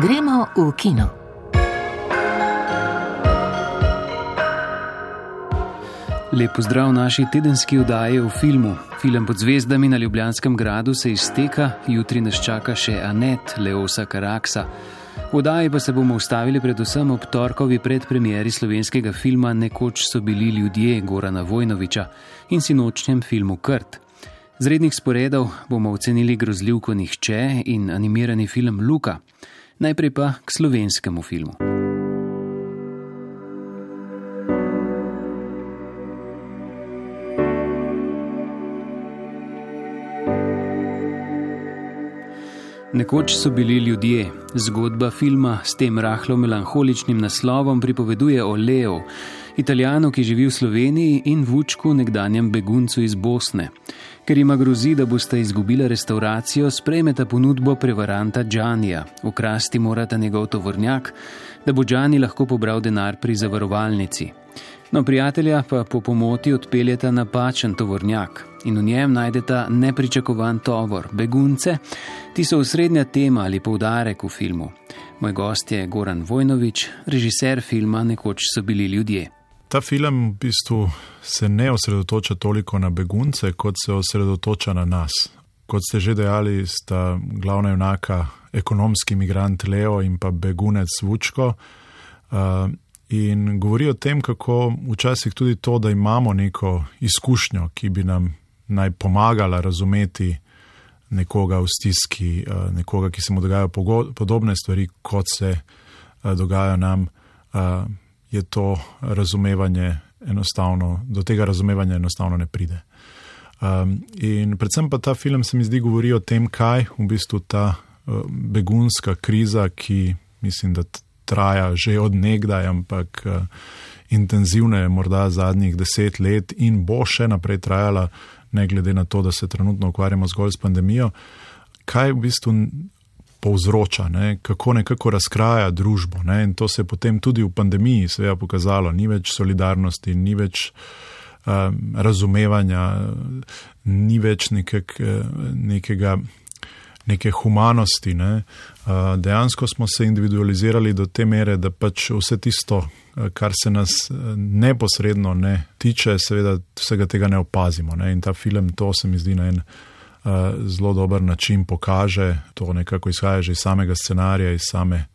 Gremo v kino. Lepo zdrav v naši tedenski oddaji v filmu. Film pod zvezdami na Ljubljanskem gradu se izteka, jutri nas čaka še Anet Leosa Karaksa. V oddaji pa se bomo ustavili predvsem ob torkovi predpremieri slovenskega filma Nekoč so bili ljudje Gorana Vojnoviča in sinočnjem filmu Krt. Z rednih sporedov bomo ocenili grozljivko Nihče in animirani film Luka. Najprej pa k slovenskemu filmu. Nekoč so bili ljudje. Zgodba filma s tem rahlo melankoličnim naslovom pripoveduje o Leo, italijanu, ki živi v Sloveniji, in Vučku, nekdanjem beguncu iz Bosne. Ker ima grozi, da boste izgubili restauracijo, sprejmeta ponudbo prevaranta Džanija. Ukrasti morata njegov tovornjak, da bo Džani lahko pobral denar pri zavarovalnici. No, prijatelja pa po pomoti odpeljeta napačen tovornjak in v njem najdeta nepričakovan tovor, begunce, ti so osrednja tema ali poudarek v filmu. Moj gost je Goran Vojnovič, režiser filma Nekoč so bili ljudje. Ta film v bistvu se ne osredotoča toliko na begunce, kot se osredotoča na nas. Kot ste že dejali, sta glavna junaka ekonomski imigrant Leo in pa begunec Vučko. Uh, in govori o tem, kako včasih tudi to, da imamo neko izkušnjo, ki bi nam naj pomagala razumeti nekoga v stiski, uh, nekoga, ki se mu dogajajo podobne stvari, kot se uh, dogajajo nam. Je to razumevanje enostavno, do tega razumevanja enostavno ne pride. Um, in predvsem pa ta film se mi zdi govori o tem, kaj v bistvu ta uh, begunska kriza, ki mislim, da traja že od nekdaj, ampak uh, intenzivno je morda zadnjih deset let in bo še naprej trajala, ne glede na to, da se trenutno ukvarjamo zgolj s pandemijo. Kaj v bistvu povzroča, ne, kako nekako razkraja družbo. Ne, in to se je potem tudi v pandemiji seveda pokazalo. Ni več solidarnosti, ni več um, razumevanja, ni več nekak, nekega, neke humanosti. Ne. Uh, dejansko smo se individualizirali do te mere, da pač vse tisto, kar se nas neposredno ne tiče, seveda vsega tega ne opazimo. Ne. In ta film, to se mi zdi na en. Eh, zelo dober način pokaže, to nekako izhaja že iz samega scenarija, iz same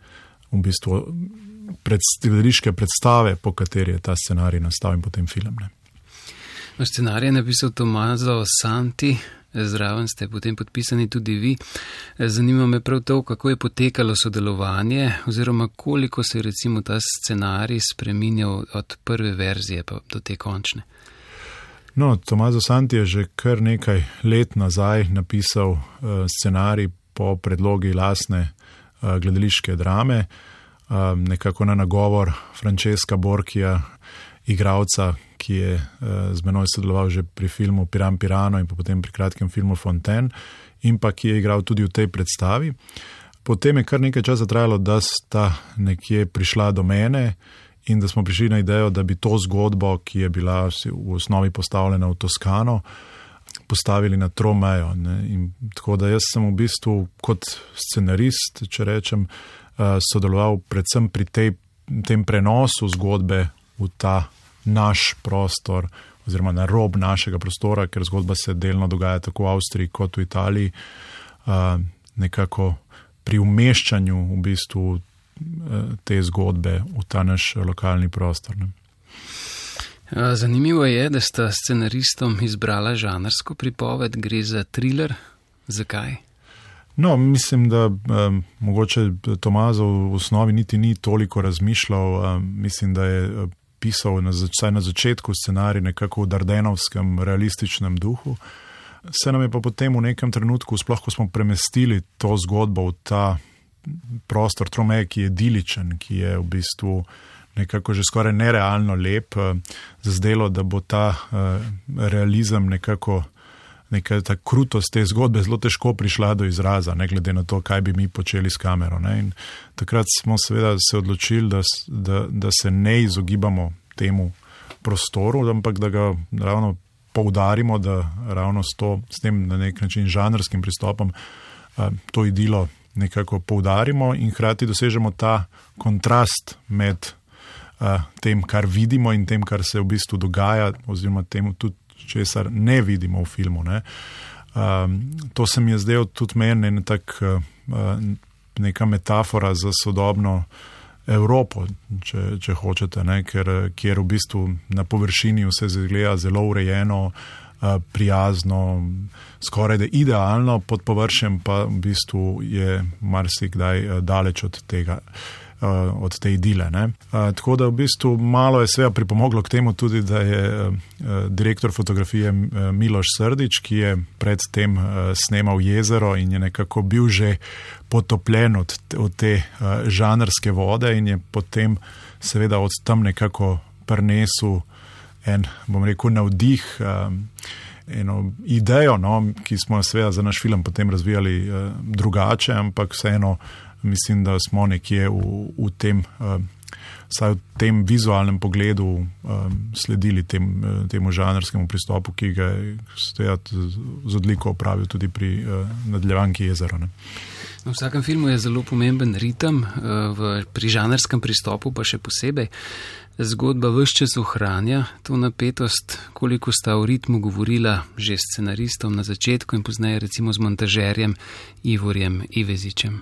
v bistvu predstavljališke predstave, po kateri je ta scenarij nastal in potem film. Ne. No, scenarij je napisal Tomazo Santi, zraven ste potem podpisani tudi vi. Zanima me prav to, kako je potekalo sodelovanje oziroma koliko se je recimo ta scenarij spreminjal od prve verzije pa do te končne. No, Tomazo Santi je že kar nekaj let nazaj napisal uh, scenarij po predlogi lasne uh, gledališke drame, uh, nekako na nagovor Francesca Borkija, igravca, ki je uh, z menoj sodeloval že pri filmu Piran Pirano in potem pri kratkem filmu Fontaine in pa ki je igral tudi v tej predstavi. Potem je kar nekaj časa trajalo, da sta nekje prišla do mene in da smo prišli na idejo, da bi to zgodbo, ki je bila v osnovi postavljena v Toskano, postavili na Tromejo. Tako da jaz sem v bistvu kot scenarist, če rečem, eh, sodeloval predvsem pri tej, tem prenosu zgodbe v ta naš prostor. Oziroma, na rob našega prostora, ker zgodba se delno dogaja tako v Avstriji kot v Italiji, uh, nekako pri umeščanju v bistvu te zgodbe v ta naš lokalni prostor. Ne. Zanimivo je, da sta scenaristom izbrala žanrsko pripoved, gre za thriller. Zakaj? No, mislim, da um, mogoče Tomazo v osnovi niti ni toliko razmišljal. Um, mislim, da je pisal na, zač na začetku scenarij nekako v Dardenovskem realističnem duhu. Se nam je pa potem v nekem trenutku, sploh ko smo premestili to zgodbo v ta prostor Tromeje, ki je idiličen, ki je v bistvu nekako že skoraj nerealno lep, eh, zdelo, da bo ta uh, realizem nekako. Neka ta krutost te zgodbe zelo težko prišla do izraza, ne glede na to, kaj bi mi počeli s kamero. Takrat smo seveda se odločili, da, da, da se ne izogibamo temu prostoru, ampak da ga ravno poudarimo, da ravno s, to, s tem na nek način žanrskim pristopom uh, to idilo nekako poudarimo in hkrati dosežemo ta kontrast med uh, tem, kar vidimo in tem, kar se v bistvu dogaja, oziroma tem, tudi česar ne vidimo v filmu. Ne. Um, to se mi je zdelo tudi meni ne tak, uh, neka metafora za sodobno Evropo, če, če hočete, ne, ker, kjer v bistvu na površini vse zgleda zelo urejeno, uh, prijazno, skoraj da idealno, pod površjem pa v bistvu je marsikdaj uh, daleč od tega. Uh, od te idile. Uh, tako da v bistvu malo je sveda pripomoglo k temu tudi, da je direktor fotografije Miloš Srdič, ki je predtem snemal jezero in je nekako bil že potopljen od, od te žanrske vode in je potem seveda od tam nekako prnesel en, bom rekel, navdih. Um, Eno idejo, no, ki smo jo seveda za naš film potem razvijali uh, drugače, ampak vseeno mislim, da smo nekje v, v tem, vsaj uh, v tem vizualnem pogledu, um, sledili tem, uh, temu žanrskemu pristopu, ki ga je z odliko opravil tudi pri uh, nadaljevanki jezera. Ne. V vsakem filmu je zelo pomemben ritem, v, pri žanrskem pristopu pa še posebej. Zgodba vse čas ohranja to napetost, koliko sta o ritmu govorila že scenaristom na začetku in pozneje recimo z montažerjem Ivorjem Ivezičem.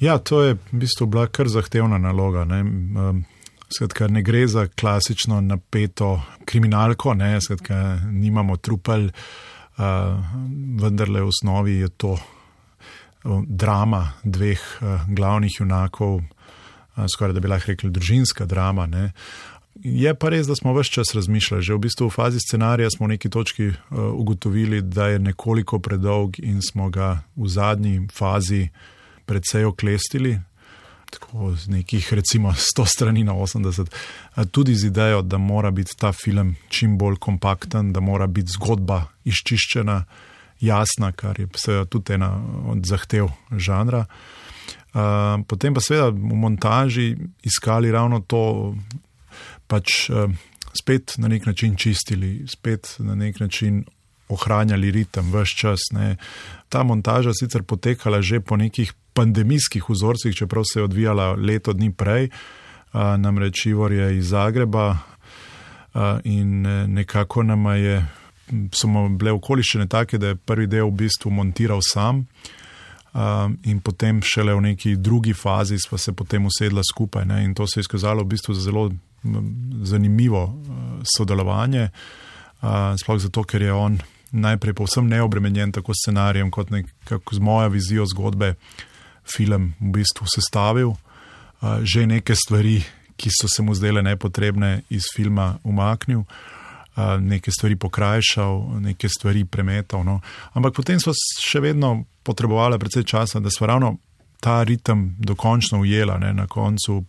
Ja, to je v bistvu bila kar zahtevna naloga. Ne, Skratka, ne gre za klasično napeto kriminalko, ne, skratka, nimamo trupel, uh, vendarle v osnovi je to drama dveh uh, glavnih junakov, skoraj da bi lahko rekli družinska drama. Ne. Je pa res, da smo vse čas razmišljali, že v bistvu v fazi scenarija smo v neki točki uh, ugotovili, da je nekoliko predolg in smo ga v zadnji fazi precej oklestili, tako z nekih, recimo, 100 strani na 80, tudi z idejo, da mora biti ta film čim bolj kompakten, da mora biti zgodba izčiščena, jasna, kar je tudi ena od zahtev žanra. Potem pa seveda v montaži iskali ravno to, pač spet na nek način čistili, spet na nek način ohranjali ritem, vse čas. Ne. Ta montaža sicer potekala že po nekih pandemijskih vzorcih, čeprav se je odvijala leto dni prej, namreč Ivor je iz Zagreba in e, nekako nama je, so bile okoliščine take, da je prvi del v bistvu montiral sam. In potem, šele v neki drugi fazi, smo se potem usedla skupaj. Ne? In to se je izkazalo v bistvu za zelo zanimivo sodelovanje, sploh zato, ker je on najprej povsem neobremenjen tako scenarijem, kot nekako z mojo vizijo zgodbe, film v bistvu sestavil, uh, že neke stvari, ki so se mu zdele nepotrebne, iz filma umaknil, uh, neke stvari pokrajšal, neke stvari premetal. No. Ampak potem smo še vedno potrebovali precej časa, da smo ravno ta ritem dokončno ujela. Ne. Na koncu uh,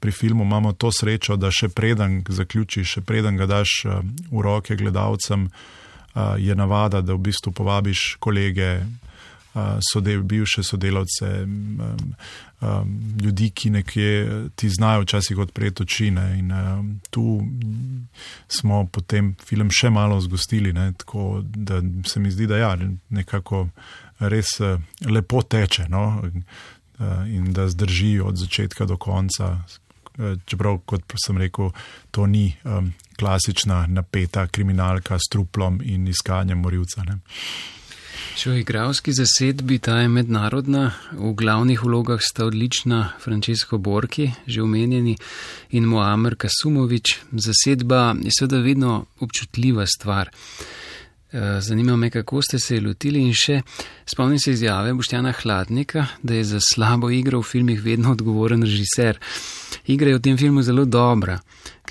pri filmu imamo to srečo, da še preden zaključiš, še preden ga daš uh, v roke gledalcem, uh, je navada, da v bistvu povabiš kolege sodel, bivše sodelavce, um, um, ljudi, ki nekje ti znajo včasih odpreti oči. Ne, in um, tu smo potem film še malo zgostili, ne, tako da se mi zdi, da ja, nekako res lepo teče no, in da zdrži od začetka do konca. Čeprav, kot sem rekel, to ni um, klasična napeta kriminalka s truplom in iskanjem morilca. Ne. Če v igralski zasedbi ta je mednarodna, v glavnih vlogah sta odlična Francesco Borki, že omenjeni, in Moamer Kasumovič. Zasedba je seveda vedno občutljiva stvar. Eh, zanima me, kako ste se lotili in še spomnim se izjave Boštjana Hladnika, da je za slabo igro v filmih vedno odgovoren režiser. Igra je v tem filmu zelo dobra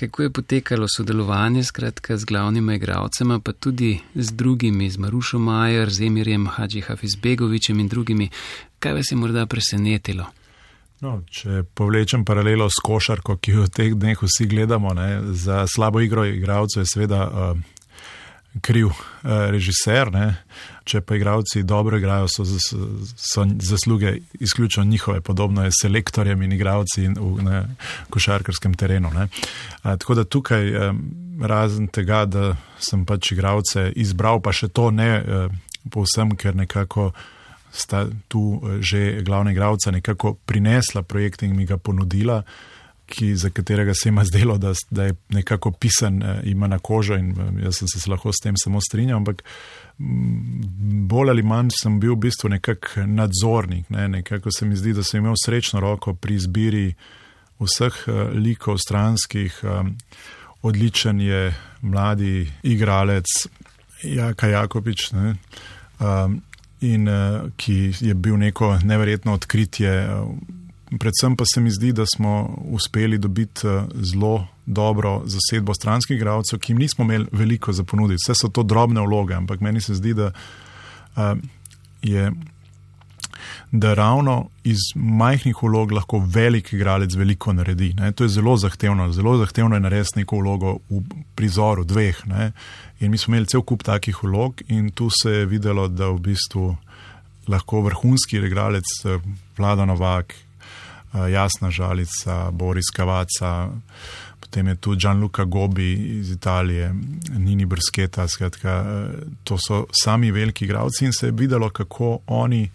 kako je potekalo sodelovanje skratka, z glavnimi igralcema, pa tudi z drugimi, z Marušo Majer, z Emirjem Hadži Hafizbegovičem in drugimi. Kaj vas je morda presenetilo? No, če povlečem paralelo s košarko, ki jo v teh dneh vsi gledamo, ne, za slabo igro igralcev je seveda uh, kriv uh, režiser. Ne. Če pa igravci dobro igrajo, so, so zasluge izključno njihove, podobno je s selektorjem in igravci na košarkarskem terenu. A, tako da tukaj, razen tega, da sem pač igravce izbral, pa še to ne povsem, ker nekako sta tu že glavna igralca nekako prinesla projekt in mi ga ponudila, ki, za katerega se ima zdelo, da, da je nekako pisan, ima na kožo in jaz sem se lahko s tem samo strinjal, ampak bolj ali manj sem bil v bistvu nekak nadzornik, ne? nekako se mi zdi, da sem imel srečno roko pri izbiri vseh likov stranskih. Odličen je mladi igralec Jaka Jakobič, ne, in, uh, ki je bil neko neverjetno odkritje. Predvsem pa se mi zdi, da smo uspeli dobiti uh, zelo dobro zasedbo stranskih igralcev, ki jim nismo imeli veliko za ponuditi. Vse so to drobne vloge, ampak meni se zdi, da uh, je da ravno iz majhnih vlog lahko velik igralec veliko naredi. Ne. To je zelo zahtevno, zelo zahtevno je narediti neko vlogo v prizoru dveh. Ne. In mi smo imeli cel kup takih vlog, in tu se je videlo, da v bistvu lahko vrhunski igralec eh, Vlada Novak, eh, Jasna Žalica, Boris Kavaca. Potem je tu Gianluca Gobi iz Italije, Nini Brsketa. Skratka, eh, to so sami veliki igralci in se je videlo, kako oni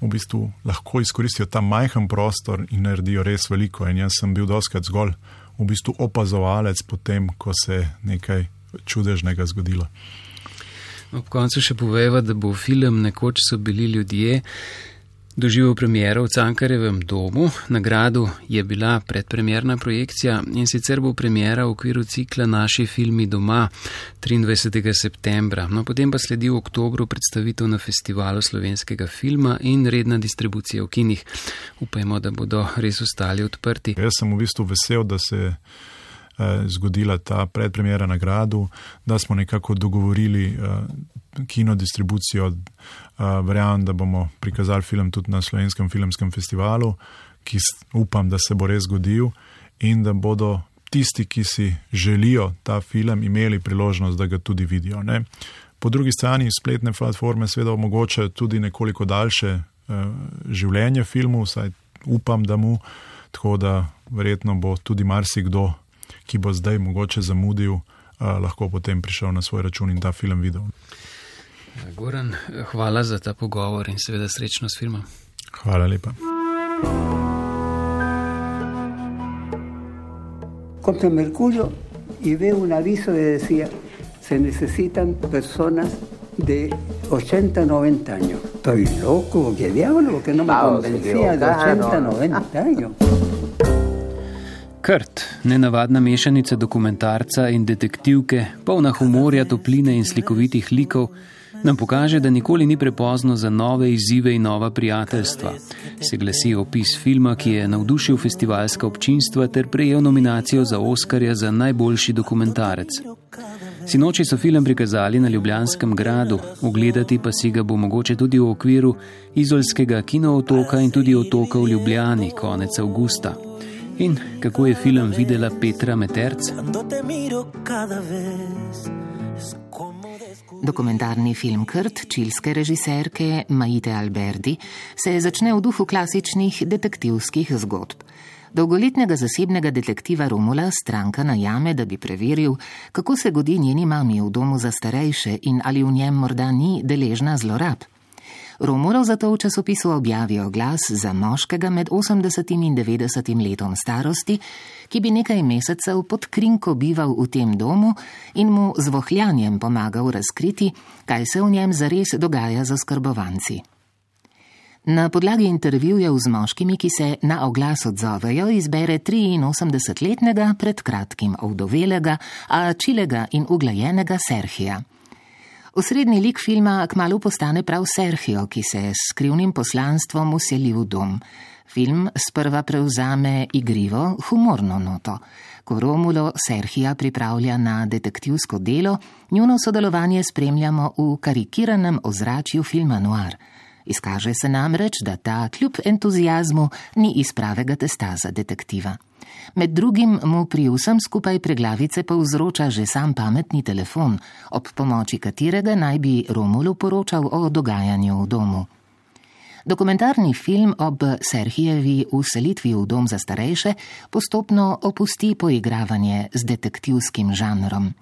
v bistvu lahko izkoristijo ta majhen prostor in naredijo res veliko. In jaz sem bil doskrat zgolj v bistvu opazovalec potem, ko se je nekaj čudežnega zgodilo. Ob koncu še poveva, da bo film Nekoč so bili ljudje doživel premiero v Cankarevem domu. Na gradu je bila predpremjerna projekcija in sicer bo premiera v okviru cikla Naši filmi doma 23. septembra. No, potem pa sledi v oktobru predstavitev na festivalu slovenskega filma in redna distribucija v kinih. Upajmo, da bodo res ostali odprti. Jaz sem v bistvu vesel, da se je zgodila ta predpremjera na gradu, da smo nekako dogovorili kino distribucijo. Verjamem, da bomo prikazali film tudi na Slovenskem filmskem festivalu, ki upam, da se bo res zgodil in da bodo tisti, ki si želijo ta film, imeli priložnost, da ga tudi vidijo. Ne? Po drugi strani spletne platforme seveda omogočajo tudi nekoliko daljše uh, življenje filmu, vsaj upam, da mu, tako da verjetno bo tudi marsikdo, ki bo zdaj mogoče zamudil, uh, lahko potem prišel na svoj račun in ta film videl. Goran, hvala za ta pogovor in seveda srečno s filmom. Hvala lepa. Contra Mercurio y veo un aviso que decía, se necesitan personas de 80, 90 años. Estoy loco, qué diablo, porque no me Vamos, convencía de 80, 90 años. Krt, nenavadna mešanica dokumentarca in detektivke, polna humorja, topline in slikovitih likov, nam pokaže, da nikoli ni prepozno za nove izzive in nova prijateljstva. Se glasi opis filma, ki je navdušil festivalska občinstva ter prejel nominacijo za Oskarja za najboljši dokumentarec. Sinoči so film prikazali na Ljubljanskem gradu, ogledati pa si ga bo mogoče tudi v okviru izolskega kinootoka in tudi otoka v Ljubljani konec avgusta. In kako je film videla Petra Meterc? Dokumentarni film Krt čilske režiserke Maite Alberdi se začne v duhu klasičnih detektivskih zgodb. Dolgoletnega zasebnega detektiva Romula stranka najame, da bi preveril, kako se godi njeni mami v domu za starejše in ali v njem morda ni deležna zlorab. Romulov zato v časopisu objavijo glas za moškega med 80 in 90 letom starosti, ki bi nekaj mesecev pod krinko bival v tem domu in mu z vohljanjem pomagal razkriti, kaj se v njem zares dogaja za skrbovanci. Na podlagi intervjujev z moškimi, ki se na oglas odzovejo, izbere 83-letnega, pred kratkim ovdovelega, a čilega in uglajenega Serhija. Osrednji lik filma kmalo postane prav Serhijo, ki se s skrivnim poslanstvom useli v dom. Film sprva prevzame igrivo, humorno noto. Ko Romulo Serhija pripravlja na detektivsko delo, njuno sodelovanje spremljamo v karikiranem ozračju filma Noir. Izkaže se namreč, da ta kljub entuzijazmu ni iz pravega testa za detektiva. Med drugim mu pri vsem skupaj preglavice povzroča že sam pametni telefon, ob pomoči katerega naj bi Romulu poročal o dogajanju v domu. Dokumentarni film ob Serhijevi uselitvi v dom za starejše postopno opusti poigravanje z detektivskim žanrom.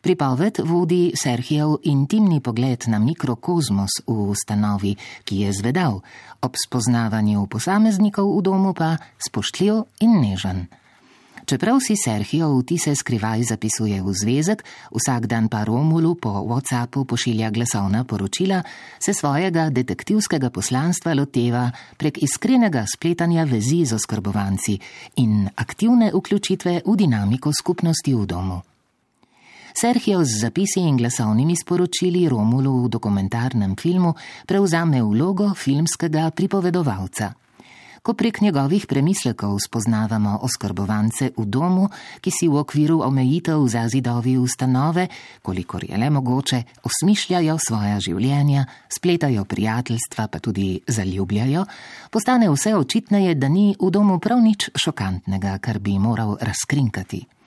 Pripoved vodi Serhijev intimni pogled na mikrokozmos v ustanovi, ki je zvedal, ob spoznavanju posameznikov v domu pa spoštljiv in nežen. Čeprav si Serhijo vtise skrivaj zapisuje v zvezek, vsak dan pa Romulu po WhatsAppu pošilja glasovna poročila, se svojega detektivskega poslanstva loteva prek iskrenega spletanja vezi z oskrbovanci in aktivne vključitve v dinamiko skupnosti v domu. Serhijo z zapisi in glasovnimi sporočili Romulu v dokumentarnem filmu prevzame vlogo filmskega pripovedovalca ko prek njegovih premislekov spoznavamo oskrbovance v domu, ki si v okviru omejitev za zidovi ustanove, kolikor je le mogoče, osmišljajo svoja življenja, spletajo prijateljstva, pa tudi zaljubljajo, postane vse očitneje, da ni v domu prav nič šokantnega, kar bi moral razkrinkati.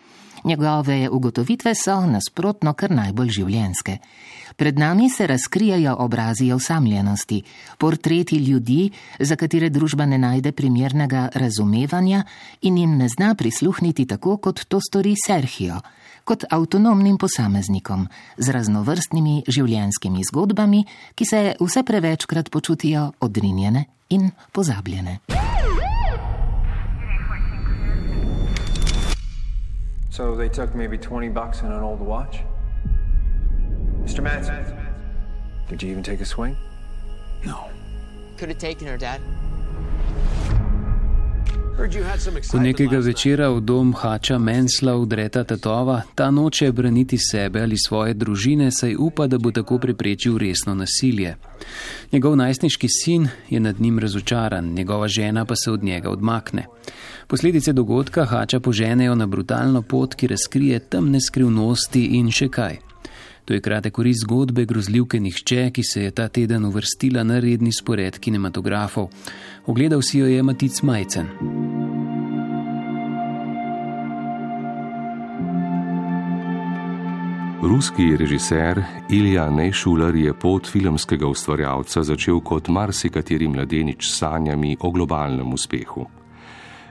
Njegove ugotovitve so nasprotno kar najbolj življenske. Pred nami se razkrijajo obrazi osamljenosti, portreti ljudi, za katere družba ne najde primernega razumevanja in jim ne zna prisluhniti tako, kot to stori Serhijo, kot avtonomnim posameznikom z raznovrstnimi življenskimi zgodbami, ki se vse prevečkrat počutijo odrinjene in pozabljene. So they took maybe 20 bucks and an old watch? Mr. Manson, did you even take a swing? No. Could have taken her, Dad. Ko nekega večera v dom Hača Mensla udreta tatova, ta noče braniti sebe ali svoje družine, saj upa, da bo tako preprečil resno nasilje. Njegov najstniški sin je nad njim razočaran, njegova žena pa se od njega odmakne. Posledice dogodka Hača poženejo na brutalno pot, ki razkrije temne skrivnosti in še kaj. To je kratek oris zgodbe grozljivke Nihče, ki se je ta teden uvrstila na redni spored kinematografov. Ogledal si jo je Matic Majcen. Ruski režiser Ilja Nešuler je pot filmskega ustvarjalca začel kot marsikateri mladenič s sanjami o globalnem uspehu.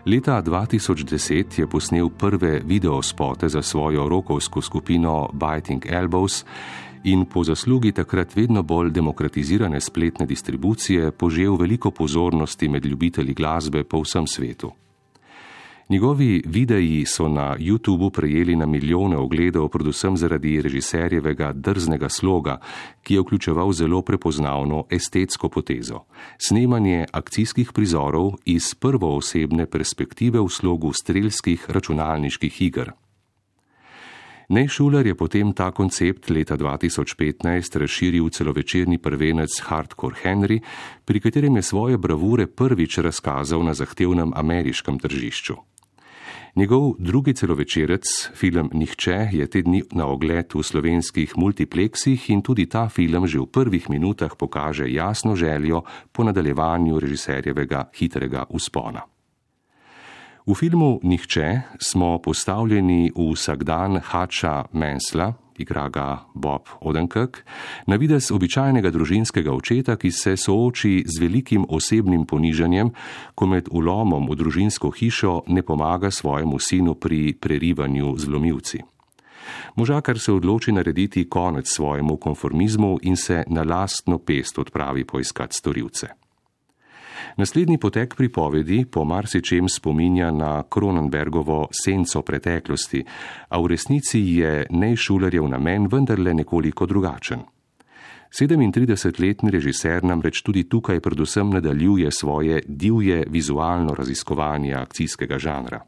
Leta 2010 je posnel prve videospote za svojo rokovsko skupino Biting Elbows in po zaslugi takrat vedno bolj demokratizirane spletne distribucije požel veliko pozornosti med ljubitelji glasbe po vsem svetu. Njegovi videi so na YouTubu prejeli na milijone ogledov, predvsem zaradi režiserjevega drznega sloga, ki je vključeval zelo prepoznavno estetsko potezo: snemanje akcijskih prizorov iz prvoosebne perspektive v slogu strelskih računalniških iger. Nej Šuler je potem ta koncept leta 2015 razširil v celovečerni prvenec Hardcore Henry, pri katerem je svoje bravure prvič razkazal na zahtevnem ameriškem tržišču. Njegov drugi celovečerec, film Nihče, je te dni na ogled v slovenskih multipleksih in tudi ta film že v prvih minutah pokaže jasno željo po nadaljevanju režiserjevega hitrega uspona. V filmu Nihče smo postavljeni v vsakdan Hača Mensla, igra ga Bob Odenkirk, na vides običajnega družinskega očeta, ki se sooči z velikim osebnim ponižanjem, ko med ulomom v družinsko hišo ne pomaga svojemu sinu pri prerivanju zlomilci. Možakar se odloči narediti konec svojemu konformizmu in se na lastno pest odpravi poiskat storilce. Naslednji potek pripovedi po marsičem spominja na Kronenbergovo senco preteklosti, a v resnici je Nejšulerjev namen vendarle nekoliko drugačen. 37-letni režiser namreč tudi tukaj predvsem nadaljuje svoje divje vizualno raziskovanje akcijskega žanra.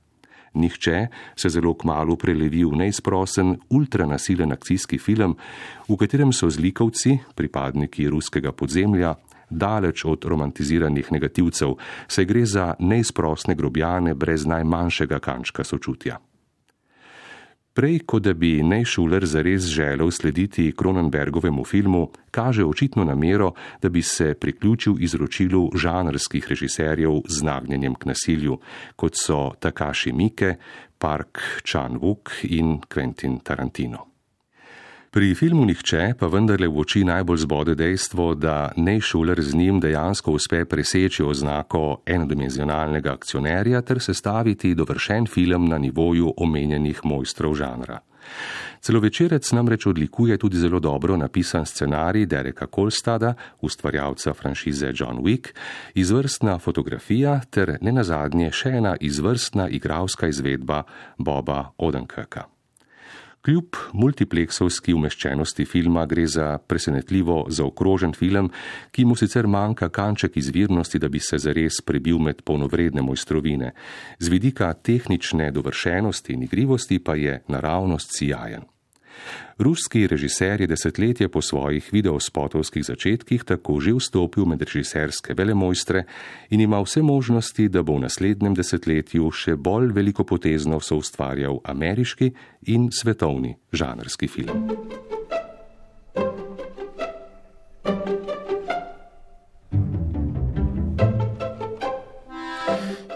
Nihče se zelo kmalo prelevi v neizprosen, ultranasilen akcijski film, v katerem so zlikovci, pripadniki ruskega podzemlja, daleč od romantiziranih negativcev, saj gre za neizprostne grobjane brez najmanjšega kančka sočutja. Prej, kot da bi Nejšuler zares želel slediti Kronenbergovemu filmu, kaže očitno namero, da bi se priključil izročilu žanrskih režiserjev z nagnjenjem k nasilju, kot so Takashi Mike, Park Chan-wook in Quentin Tarantino. Pri filmu Nihče pa vendarle v oči najbolj zbode dejstvo, da Nejšuler z njim dejansko uspe preseči oznako enodimenzionalnega akcionerja ter sestaviti dovršen film na nivoju omenjenih mojstrov žanra. Celovečerec namreč odlikuje tudi zelo dobro napisan scenarij Dereka Kolstada, ustvarjalca franšize John Wick, izvrstna fotografija ter ne nazadnje še ena izvrstna igralska izvedba Boba Odenkirka. Kljub multipleksovski umeščenosti filma gre za presenetljivo zaokrožen film, ki mu sicer manjka kanček izvirnosti, da bi se zares prebil med polnovredne mojstrovine. Z vidika tehnične dovršenosti in igrivosti pa je naravnost sijajen. Ruski režiser je desetletje po svojih videospotovskih začetkih tako že vstopil med režiserske velemojstre in ima vse možnosti, da bo v naslednjem desetletju še bolj velikopotezno soustvarjal ameriški in svetovni žanrski film.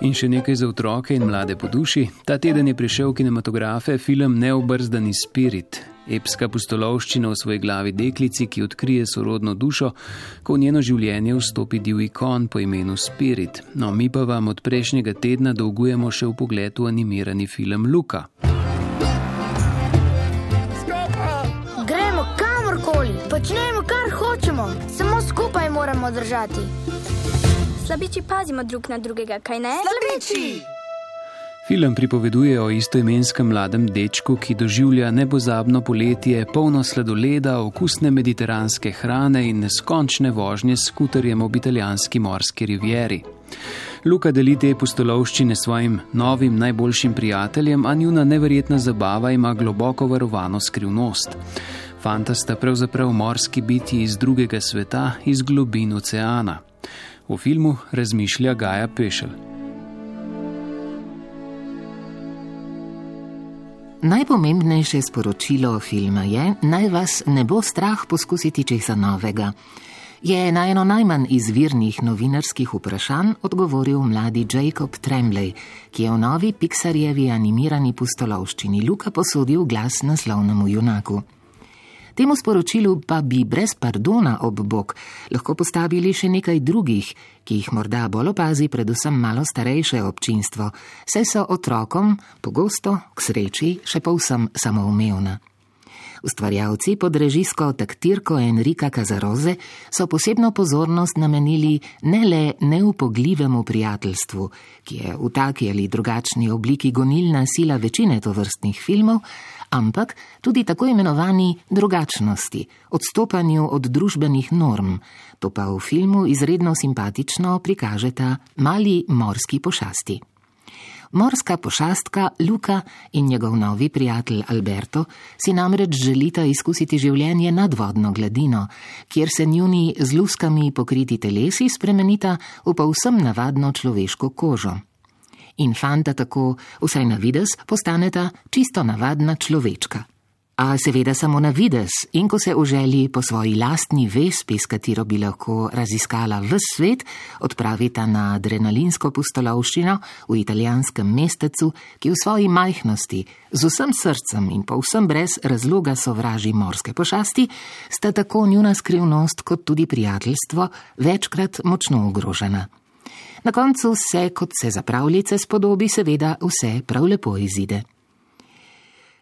In še nekaj za otroke in mlade po duši. Ta teden je prišel v kinematografe film Neobrzdani spirit. Epska pustolovščina v svoji glavi deklici, ki odkrije sorodno dušo, ko v njeno življenje vstopi divji kon po imenu Spirit. No, mi pa vam od prejšnjega tedna dolgujemo še v pogledu animirani film Luka. Gremo kamorkoli, počnemo kar hočemo, samo skupaj moramo držati. Slabiči pazimo drug na drugega, kaj ne? Slabiči! Film pripoveduje o istoimenskem mladem dečku, ki doživlja nepozabno poletje, polno sladoleda, okusne mediteranske hrane in neskončne vožnje s skuterjem ob italijanski morski rivieri. Luka deli te postolovščine svojim novim najboljšim prijateljem, a njuna neverjetna zabava ima globoko varovano skrivnost. Fanta sta pravzaprav morski biti iz drugega sveta, iz globin oceana. V filmu razmišlja Gaja Pešel. Najpomembnejše sporočilo filma je, naj vas ne bo strah poskusiti česa novega. Je na eno najmanj izvirnih novinarskih vprašanj odgovoril mladi Jacob Tremblay, ki je v novi Pixarjevi animirani pustolovščini Luka posodil glas naslovnemu junaku. Temu sporočilu pa bi brez pardona ob bok lahko postavili še nekaj drugih, ki jih morda bolj opazi predvsem malo starejše občinstvo, saj so otrokom pogosto, k sreči, še povsem samoumevna. Ustvarjalci pod režijsko taktirko Enrika Kazaroze so posebno pozornost namenili ne le neupogljivemu prijateljstvu, ki je v taki ali drugačni obliki gonilna sila večine tovrstnih filmov, ampak tudi tako imenovani drugačnosti, odstopanju od družbenih norm. To pa v filmu izredno simpatično prikažeta mali morski pošasti. Morska pošastka Luka in njegov novi prijatelj Alberto si namreč želita izkusiti življenje nad vodno gladino, kjer se njuni z luskami pokriti telesi spremenita v povsem navadno človeško kožo in fanta tako, vsaj na vides, postaneta čisto navadna človečka. A seveda samo na vides, in ko se v želji po svoji lastni vespi, s katero bi lahko raziskala v svet, odpravita na adrenalinsko pustolovščino v italijanskem mestecu, ki v svoji majhnosti, z vsem srcem in povsem brez razloga sovraži morske pošasti, sta tako njuna skrivnost kot tudi prijateljstvo večkrat močno ogrožena. Na koncu se, kot se za pravljice spodobi, seveda vse prav lepo izide.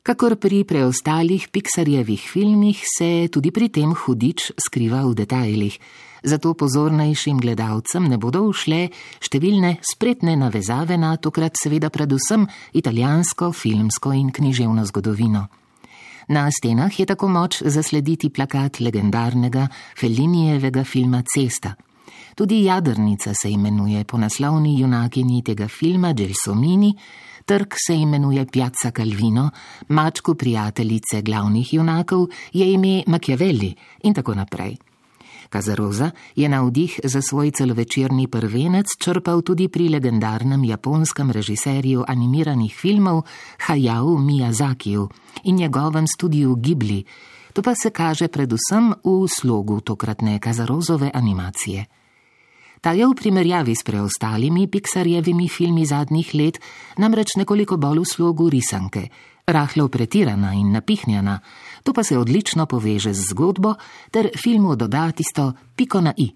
Kakor pri preostalih Pixarjevih filmih se tudi pri tem hudič skriva v detajlih, zato pozornejšim gledalcem ne bodo ušle številne spretne navezave na tokrat seveda predvsem italijansko, filmsko in književno zgodovino. Na stenah je tako moč zaslediti plakat legendarnega Felinijevega filma Cesta. Tudi jadrnica se imenuje po naslovni junakinji tega filma Gelsomini, trg se imenuje Piazza Calvino, mačku prijateljice glavnih junakov je ime Machiavelli in tako naprej. Kazaroza je na vdih za svoj celovečerni prvenec črpal tudi pri legendarnem japonskem režiserju animiranih filmov Hayao Miyazakiju in njegovem studiu Ghibli. To pa se kaže predvsem v slogu tokratne Kazarozove animacije. Ta je v primerjavi s preostalimi Pixarjevimi filmi zadnjih let namreč nekoliko bolj v slogu risanke, rahlo pretirana in napihnjena, to pa se odlično poveže z zgodbo ter filmu doda tisto piko na i.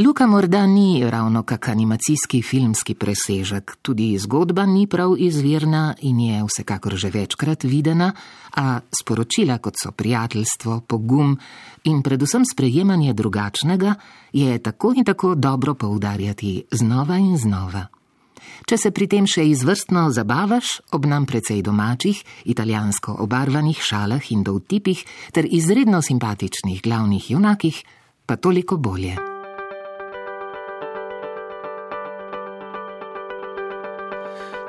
Luka morda ni ravno kak animacijski filmski presežek, tudi zgodba ni prav izvirna in je vsekakor že večkrat videna, a sporočila kot so prijateljstvo, pogum in predvsem sprejemanje drugačnega je tako in tako dobro poudarjati znova in znova. Če se pri tem še izvrstno zabavaš ob nam precej domačih, italijansko obarvanih šalah in dovtipih ter izredno simpatičnih glavnih junakih, pa toliko bolje.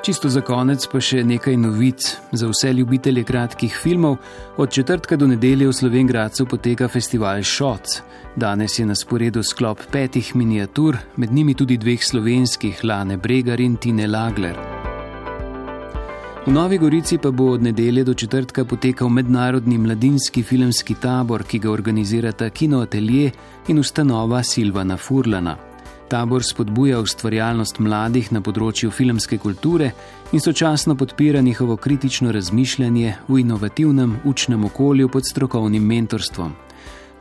Čisto za konec pa še nekaj novic za vse ljubitelje kratkih filmov. Od četrtka do nedelje v Slovengradcu poteka festival Shots. Danes je na sporedu sklop petih miniatur, med njimi tudi dveh slovenskih, Lane Bregar in Tine Lagler. V Novi Gorici pa bo od nedelje do četrtka potekal mednarodni mladinski filmski tabor, ki ga organizirata Kino Atelje in ustanova Silvana Furlana. Tabor spodbuja ustvarjalnost mladih na področju filmske kulture in sočasno podpira njihovo kritično razmišljanje v inovativnem učnem okolju pod strokovnim mentorstvom.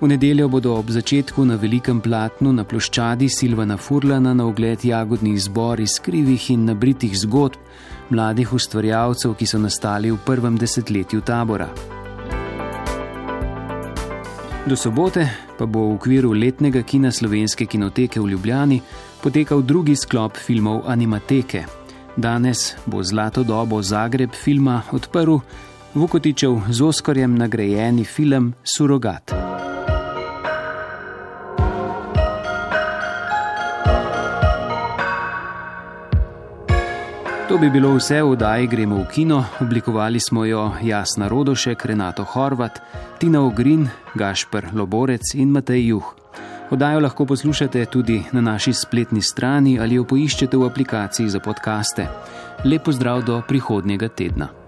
V nedeljo bodo ob začetku na velikem platnu na ploščadi Silvana Furlana na ogled jagodni zbor iz krivih in nabritih zgodb mladih ustvarjalcev, ki so nastali v prvem desetletju tabora. Do sobote pa bo v okviru letnega kina slovenske kinoteke v Ljubljani potekal drugi sklop filmov Animateke. Danes bo zlato dobo Zagreb filma odprl Vukotičev z Oskarjem nagrajeni film Surogat. To bi bilo vse v oddaji Gremo v kino. Oblikovali smo jo Jasna Rodošek, Renato Horvat, Tina Ogrin, Gašpr Loborec in Matej Juh. Oddajo lahko poslušate tudi na naši spletni strani ali jo poiščete v aplikaciji za podkaste. Lepo zdrav do prihodnjega tedna.